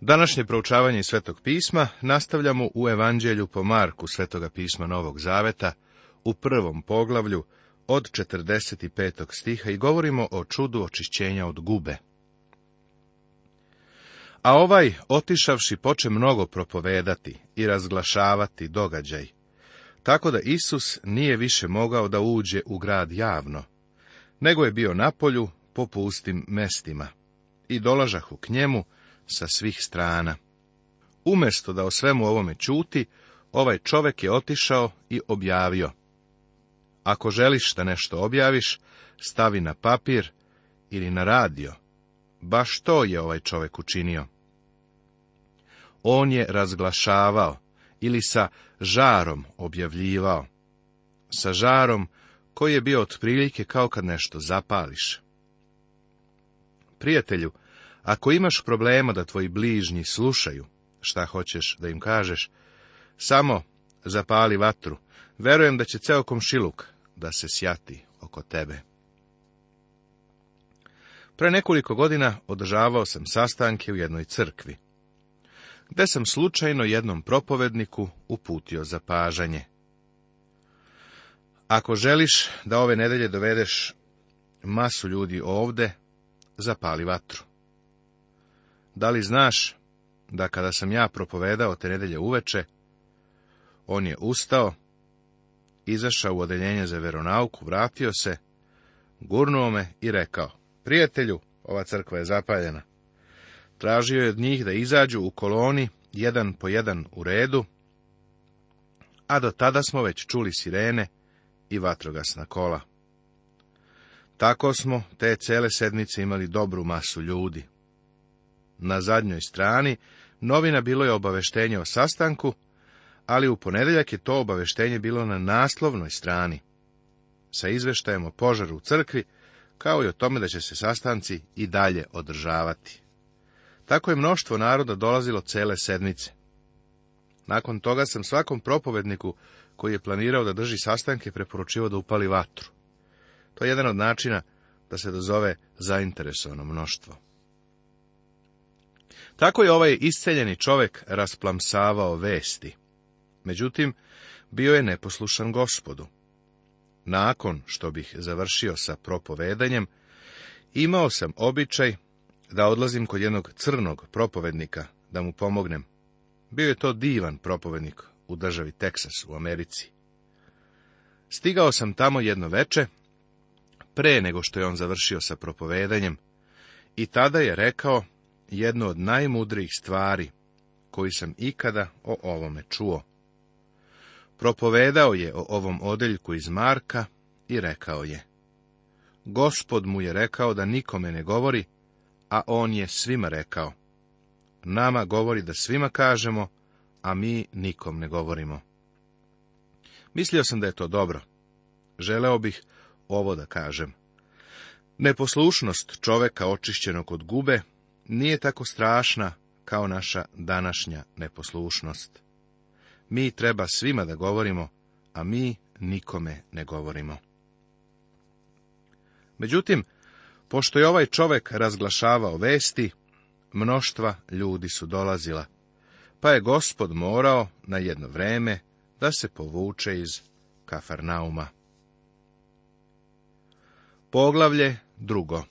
Današnje proučavanje Svetog pisma nastavljamo u Evanđelju po Marku Svetoga pisma Novog Zaveta u prvom poglavlju od 45. stiha i govorimo o čudu očišćenja od gube. A ovaj, otišavši, poče mnogo propovedati i razglašavati događaj, tako da Isus nije više mogao da uđe u grad javno, nego je bio na polju po pustim mestima. I dolažahu k njemu sa svih strana. Umjesto da o svemu ovome čuti, ovaj čovek je otišao i objavio. Ako želiš da nešto objaviš, stavi na papir ili na radio. Baš to je ovaj čovek učinio. On je razglašavao ili sa žarom objavljivao. Sa žarom koji je bio otprilike kao kad nešto zapališ. Prijatelju, ako imaš problema da tvoji bližnji slušaju, šta hoćeš da im kažeš, samo zapali vatru. Verujem da će ceo komšiluk da se sjati oko tebe. Pre nekoliko godina održavao sam sastanke u jednoj crkvi, gde sam slučajno jednom propovedniku uputio zapažanje. Ako želiš da ove nedelje dovedeš masu ljudi ovde, zapali vatru. Da li znaš da kada sam ja propovedao te nedelje uveče, on je ustao, izašao u odeljenje za veronauku, vratio se, gurnuo me i rekao, prijatelju, ova crkva je zapaljena. Tražio je od njih da izađu u koloni, jedan po jedan u redu, a do tada smo već čuli sirene i vatrogasna kola. Tako smo te cele sedmice imali dobru masu ljudi. Na zadnjoj strani novina bilo je obaveštenje o sastanku, ali u ponedjeljak je to obaveštenje bilo na naslovnoj strani sa izveštajem o požaru u crkvi, kao i o tome da će se sastanci i dalje održavati. Tako je mnoštvo naroda dolazilo cele sedmice. Nakon toga sam svakom propovedniku koji je planirao da drži sastanke preporučivao da upali vatru. To je jedan od načina da se dozove zainteresovano mnoštvo. Tako je ovaj isceljeni čovjek rasplamsavao vesti. Međutim, bio je neposlušan gospodu. Nakon što bih završio sa propovedanjem, imao sam običaj da odlazim kod jednog crnog propovednika da mu pomognem. Bio je to divan propovednik u državi Teksas u Americi. Stigao sam tamo jedno veče, pre nego što je on završio sa propovedanjem, i tada je rekao jedno od najmudrijih stvari koji sam ikada o ovome čuo. Propovedao je o ovom odeljku iz Marka i rekao je. Gospod mu je rekao da nikome ne govori, a on je svima rekao. Nama govori da svima kažemo, a mi nikom ne govorimo. Mislio sam da je to dobro. Želeo bih ovo da kažem. Neposlušnost čoveka očišćenog od gube nije tako strašna kao naša današnja neposlušnost. Mi treba svima da govorimo, a mi nikome ne govorimo. Međutim, pošto je ovaj čovek razglašavao vesti, mnoštva ljudi su dolazila, pa je gospod morao na jedno vreme da se povuče iz Kafarnauma. Poglavlje drugo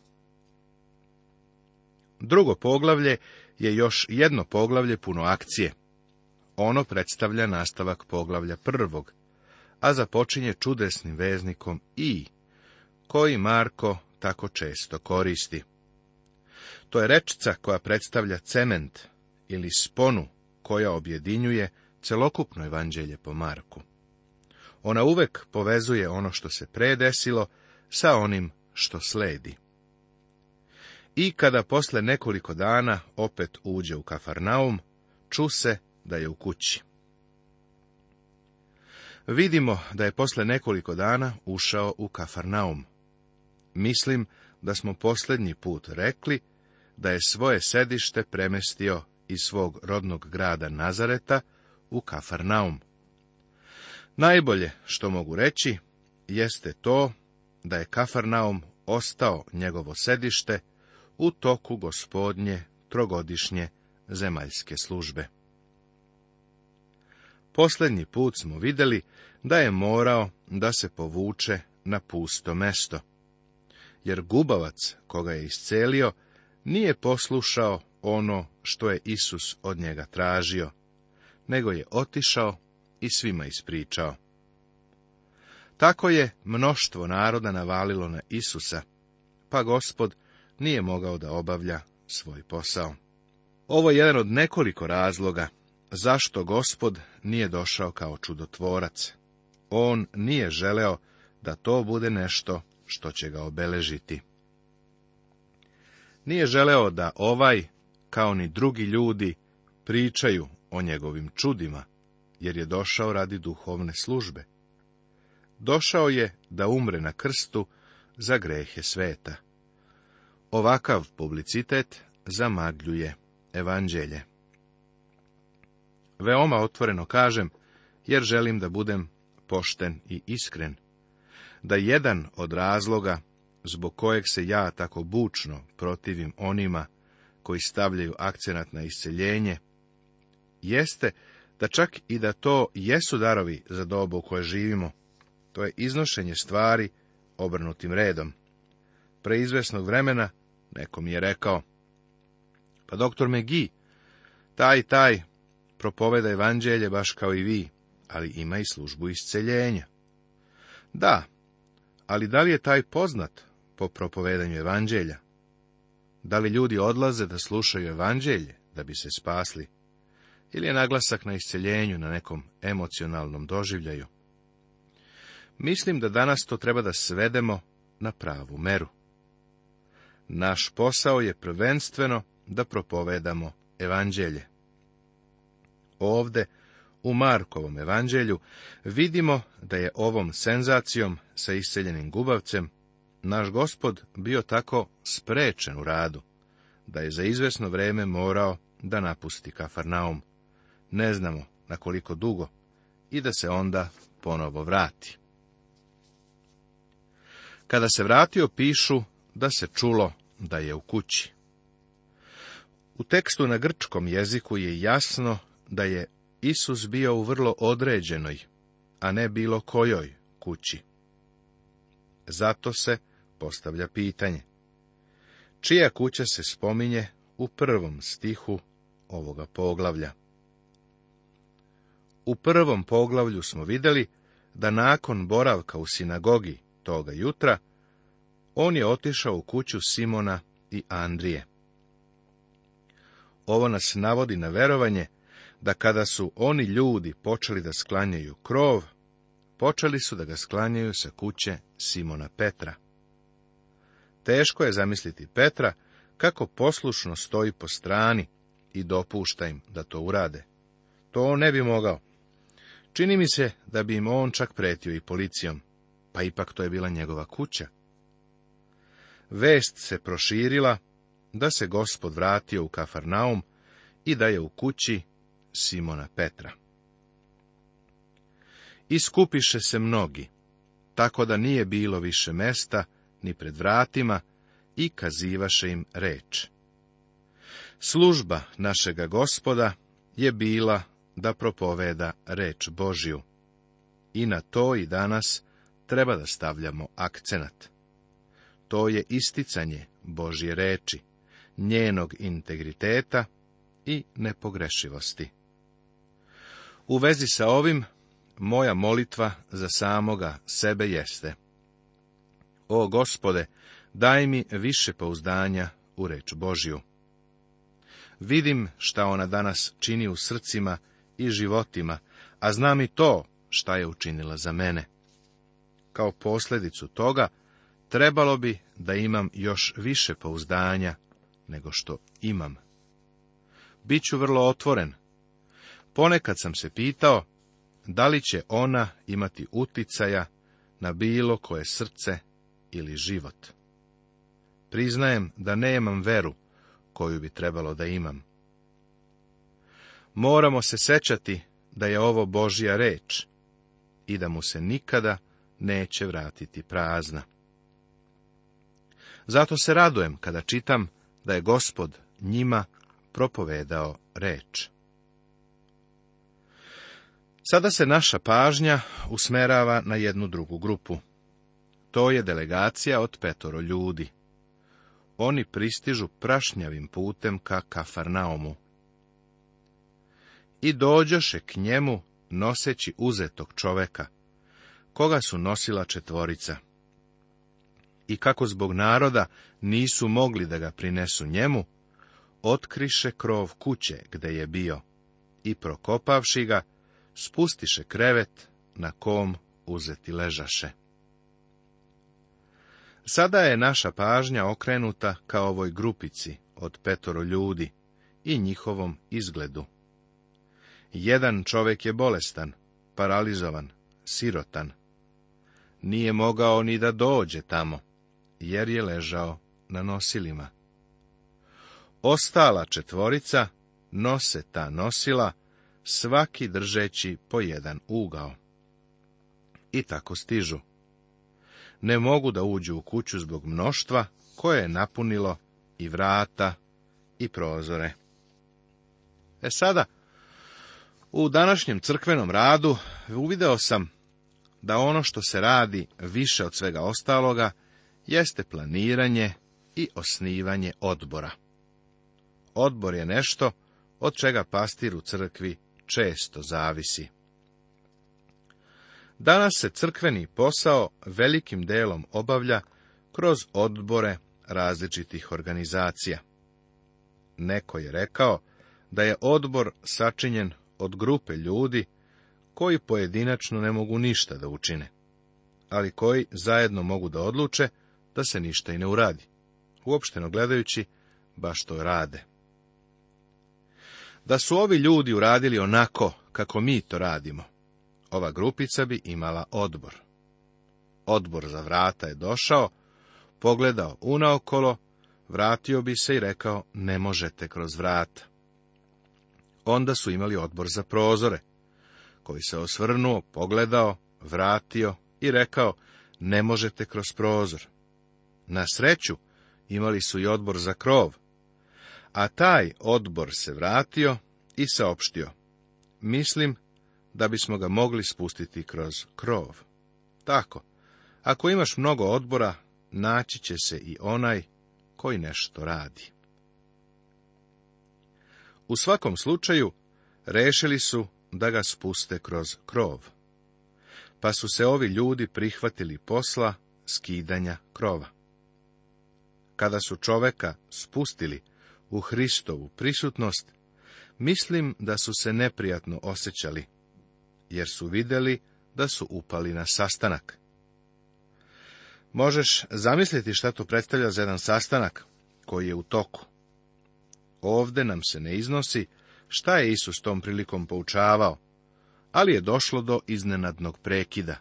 Drugo poglavlje je još jedno poglavlje puno akcije. Ono predstavlja nastavak poglavlja prvog, a započinje čudesnim veznikom i, koji Marko tako često koristi. To je rečica koja predstavlja cement ili sponu koja objedinjuje celokupno evanđelje po Marku. Ona uvek povezuje ono što se predesilo sa onim što sledi. I kada posle nekoliko dana opet uđe u Kafarnaum, ču se da je u kući. Vidimo da je posle nekoliko dana ušao u Kafarnaum. Mislim da smo posljednji put rekli da je svoje sedište premestio iz svog rodnog grada Nazareta u Kafarnaum. Najbolje što mogu reći jeste to da je Kafarnaum ostao njegovo sedište u toku gospodnje trogodišnje zemaljske službe. Posljednji put smo vidjeli da je morao da se povuče na pusto mesto, jer gubavac koga je iscelio nije poslušao ono što je Isus od njega tražio, nego je otišao i svima ispričao. Tako je mnoštvo naroda navalilo na Isusa, pa gospod nije mogao da obavlja svoj posao. Ovo je jedan od nekoliko razloga zašto gospod nije došao kao čudotvorac. On nije želeo da to bude nešto što će ga obeležiti. Nije želeo da ovaj, kao ni drugi ljudi, pričaju o njegovim čudima, jer je došao radi duhovne službe. Došao je da umre na krstu za grehe sveta. Ovakav publicitet zamagljuje evanđelje. Veoma otvoreno kažem, jer želim da budem pošten i iskren, da jedan od razloga zbog kojeg se ja tako bučno protivim onima koji stavljaju akcenat na isceljenje, jeste da čak i da to jesu darovi za dobu u kojoj živimo, to je iznošenje stvari obrnutim redom. Preizvesnog vremena Neko mi je rekao, pa doktor Megi, taj, taj, propoveda evanđelje baš kao i vi, ali ima i službu isceljenja. Da, ali da li je taj poznat po propovedanju evanđelja? Da li ljudi odlaze da slušaju evanđelje da bi se spasli? Ili je naglasak na isceljenju na nekom emocionalnom doživljaju? Mislim da danas to treba da svedemo na pravu meru. Naš posao je prvenstveno da propovedamo evanđelje. Ovde, u Markovom evanđelju, vidimo da je ovom senzacijom sa iseljenim gubavcem naš gospod bio tako sprečen u radu, da je za izvesno vreme morao da napusti Kafarnaum. Ne znamo na koliko dugo i da se onda ponovo vrati. Kada se vratio, pišu da se čulo da je u kući. U tekstu na grčkom jeziku je jasno da je Isus bio u vrlo određenoj, a ne bilo kojoj kući. Zato se postavlja pitanje. Čija kuća se spominje u prvom stihu ovoga poglavlja? U prvom poglavlju smo vidjeli da nakon boravka u sinagogi toga jutra on je otišao u kuću Simona i Andrije. Ovo nas navodi na verovanje da kada su oni ljudi počeli da sklanjaju krov, počeli su da ga sklanjaju sa kuće Simona Petra. Teško je zamisliti Petra kako poslušno stoji po strani i dopušta im da to urade. To on ne bi mogao. Čini mi se da bi im on čak pretio i policijom, pa ipak to je bila njegova kuća vest se proširila da se gospod vratio u Kafarnaum i da je u kući Simona Petra. Iskupiše se mnogi, tako da nije bilo više mesta ni pred vratima i kazivaše im reč. Služba našega gospoda je bila da propoveda reč Božju. I na to i danas treba da stavljamo akcenat. To je isticanje Božje reči, njenog integriteta i nepogrešivosti. U vezi sa ovim, moja molitva za samoga sebe jeste. O gospode, daj mi više pouzdanja u reč Božju. Vidim šta ona danas čini u srcima i životima, a znam i to šta je učinila za mene. Kao posljedicu toga, Trebalo bi da imam još više pouzdanja nego što imam. Biću vrlo otvoren. Ponekad sam se pitao da li će ona imati uticaja na bilo koje srce ili život. Priznajem da nemam veru koju bi trebalo da imam. Moramo se sećati da je ovo Božja reč i da mu se nikada neće vratiti prazna. Zato se radujem kada čitam da je gospod njima propovedao reč. Sada se naša pažnja usmerava na jednu drugu grupu. To je delegacija od petoro ljudi. Oni pristižu prašnjavim putem ka Kafarnaumu. I dođoše k njemu noseći uzetog čoveka, koga su nosila četvorica i kako zbog naroda nisu mogli da ga prinesu njemu, otkriše krov kuće gde je bio i prokopavši ga, spustiše krevet na kom uzeti ležaše. Sada je naša pažnja okrenuta ka ovoj grupici od petoro ljudi i njihovom izgledu. Jedan čovek je bolestan, paralizovan, sirotan. Nije mogao ni da dođe tamo jer je ležao na nosilima. Ostala četvorica nose ta nosila, svaki držeći po jedan ugao. I tako stižu. Ne mogu da uđu u kuću zbog mnoštva koje je napunilo i vrata i prozore. E sada, u današnjem crkvenom radu uvideo sam da ono što se radi više od svega ostaloga jeste planiranje i osnivanje odbora. Odbor je nešto od čega pastir u crkvi često zavisi. Danas se crkveni posao velikim delom obavlja kroz odbore različitih organizacija. Neko je rekao da je odbor sačinjen od grupe ljudi koji pojedinačno ne mogu ništa da učine, ali koji zajedno mogu da odluče da se ništa i ne uradi. Uopšteno gledajući, baš to rade. Da su ovi ljudi uradili onako kako mi to radimo, ova grupica bi imala odbor. Odbor za vrata je došao, pogledao unaokolo, vratio bi se i rekao ne možete kroz vrata. Onda su imali odbor za prozore, koji se osvrnuo, pogledao, vratio i rekao ne možete kroz prozor. Na sreću, imali su i odbor za krov. A taj odbor se vratio i saopštio. Mislim da bismo ga mogli spustiti kroz krov. Tako, ako imaš mnogo odbora, naći će se i onaj koji nešto radi. U svakom slučaju, rešili su da ga spuste kroz krov. Pa su se ovi ljudi prihvatili posla skidanja krova kada su čoveka spustili u Hristovu prisutnost, mislim da su se neprijatno osjećali, jer su vidjeli da su upali na sastanak. Možeš zamisliti šta to predstavlja za jedan sastanak koji je u toku. Ovde nam se ne iznosi šta je Isus tom prilikom poučavao, ali je došlo do iznenadnog prekida.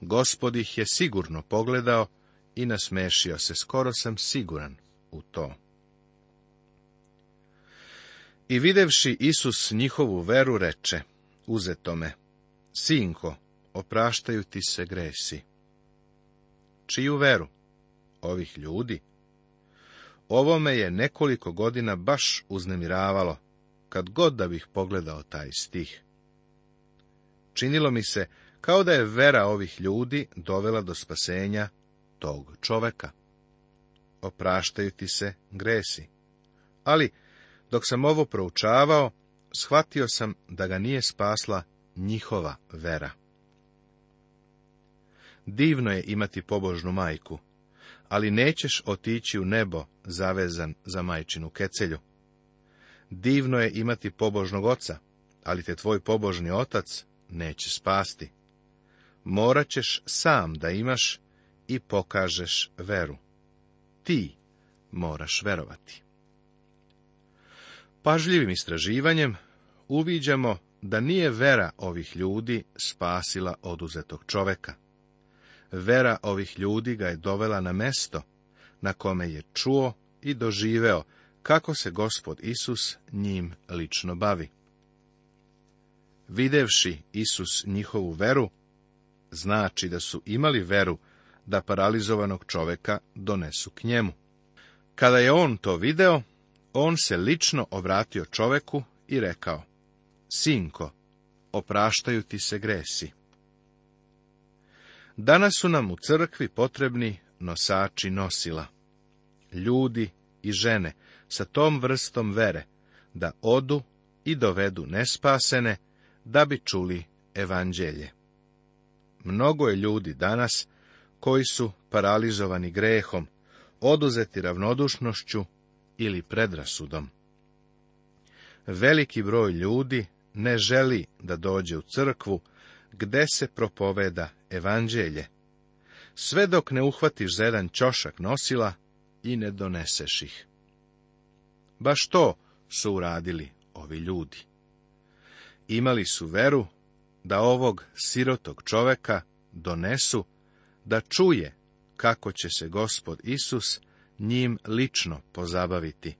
Gospod ih je sigurno pogledao i nasmešio se, skoro sam siguran u to. I videvši Isus njihovu veru, reče, uzeto me, sinko, opraštaju ti se gresi. Čiju veru? Ovih ljudi? Ovo me je nekoliko godina baš uznemiravalo, kad god da bih pogledao taj stih. Činilo mi se kao da je vera ovih ljudi dovela do spasenja tog čoveka. Opraštaju ti se gresi. Ali, dok sam ovo proučavao, shvatio sam da ga nije spasla njihova vera. Divno je imati pobožnu majku, ali nećeš otići u nebo zavezan za majčinu kecelju. Divno je imati pobožnog oca, ali te tvoj pobožni otac neće spasti. moraćeš ćeš sam da imaš i pokažeš veru. Ti moraš verovati. Pažljivim istraživanjem uviđamo da nije vera ovih ljudi spasila oduzetog čoveka. Vera ovih ljudi ga je dovela na mesto na kome je čuo i doživeo kako se gospod Isus njim lično bavi. Videvši Isus njihovu veru, znači da su imali veru da paralizovanog čoveka donesu k njemu. Kada je on to video, on se lično obratio čoveku i rekao, Sinko, opraštaju ti se gresi. Danas su nam u crkvi potrebni nosači nosila, ljudi i žene sa tom vrstom vere, da odu i dovedu nespasene, da bi čuli evanđelje. Mnogo je ljudi danas koji su paralizovani grehom, oduzeti ravnodušnošću ili predrasudom. Veliki broj ljudi ne želi da dođe u crkvu gde se propoveda evanđelje, sve dok ne uhvatiš za jedan čošak nosila i ne doneseš ih. Baš to su uradili ovi ljudi. Imali su veru da ovog sirotog čoveka donesu da čuje kako će se gospod Isus njim lično pozabaviti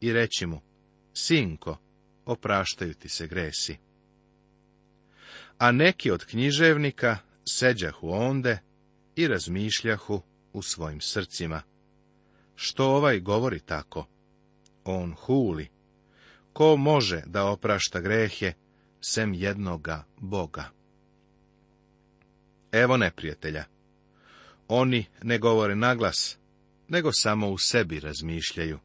i reći mu, sinko, opraštaju ti se gresi. A neki od književnika seđahu onde i razmišljahu u svojim srcima. Što ovaj govori tako? On huli. Ko može da oprašta grehe, sem jednoga Boga? Evo neprijatelja, oni ne govore naglas, nego samo u sebi razmišljaju.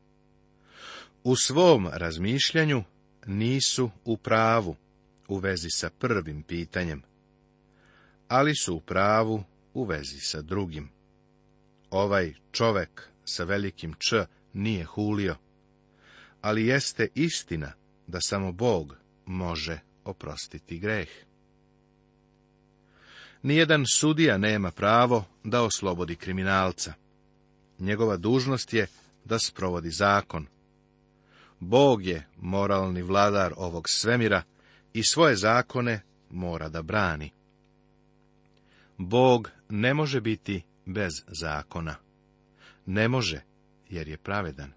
U svom razmišljanju nisu u pravu u vezi sa prvim pitanjem, ali su u pravu u vezi sa drugim. Ovaj čovek sa velikim Č nije hulio, ali jeste istina da samo Bog može oprostiti greh nijedan sudija nema pravo da oslobodi kriminalca. Njegova dužnost je da sprovodi zakon. Bog je moralni vladar ovog svemira i svoje zakone mora da brani. Bog ne može biti bez zakona. Ne može, jer je pravedan.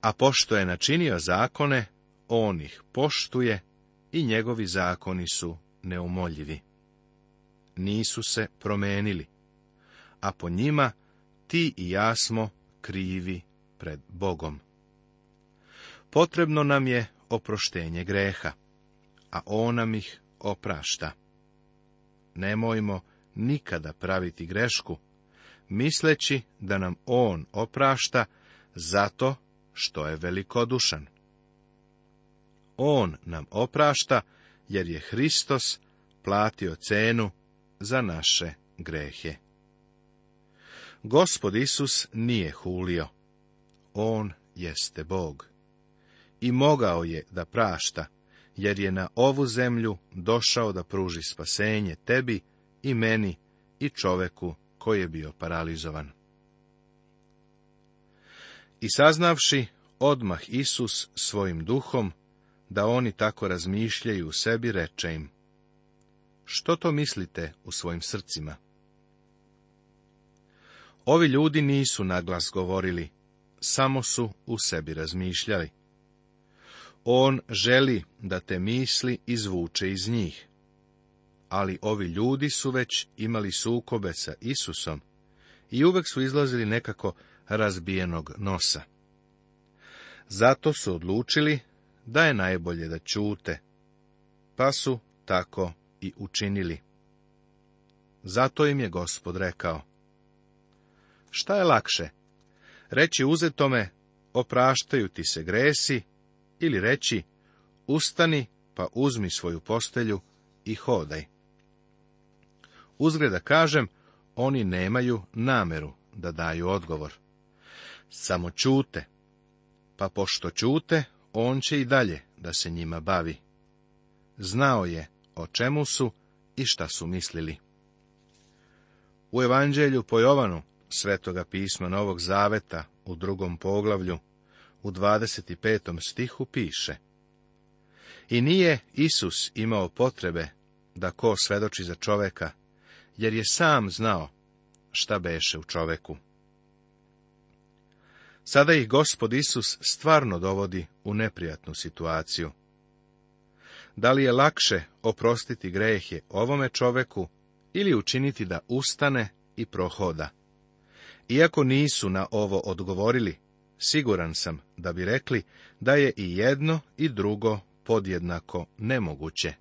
A pošto je načinio zakone, on ih poštuje i njegovi zakoni su neumoljivi nisu se promenili, a po njima ti i ja smo krivi pred Bogom. Potrebno nam je oproštenje greha, a On nam ih oprašta. Nemojmo nikada praviti grešku, misleći da nam On oprašta zato što je velikodušan. On nam oprašta jer je Hristos platio cenu za naše grehe. Gospod Isus nije hulio. On jeste Bog. I mogao je da prašta, jer je na ovu zemlju došao da pruži spasenje tebi i meni i čoveku koji je bio paralizovan. I saznavši odmah Isus svojim duhom, da oni tako razmišljaju u sebi, reče im, što to mislite u svojim srcima? Ovi ljudi nisu naglas govorili, samo su u sebi razmišljali. On želi da te misli izvuče iz njih. Ali ovi ljudi su već imali sukobe sa Isusom i uvek su izlazili nekako razbijenog nosa. Zato su odlučili da je najbolje da ćute, pa su tako i učinili. Zato im je gospod rekao. Šta je lakše? Reći uzetome, opraštaju ti se gresi, ili reći, ustani pa uzmi svoju postelju i hodaj. Uzgleda kažem, oni nemaju nameru da daju odgovor. Samo čute, pa pošto čute, on će i dalje da se njima bavi. Znao je o čemu su i šta su mislili. U Evanđelju po Jovanu, svetoga pisma Novog Zaveta, u drugom poglavlju, u 25. stihu piše I nije Isus imao potrebe da ko svedoči za čoveka, jer je sam znao šta beše u čoveku. Sada ih gospod Isus stvarno dovodi u neprijatnu situaciju. Da li je lakše oprostiti grehe ovome čoveku ili učiniti da ustane i prohoda? Iako nisu na ovo odgovorili, siguran sam da bi rekli da je i jedno i drugo podjednako nemoguće,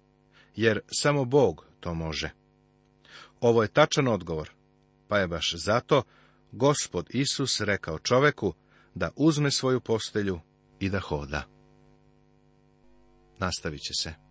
jer samo Bog to može. Ovo je tačan odgovor, pa je baš zato gospod Isus rekao čoveku da uzme svoju postelju i da hoda. Nastavit će se.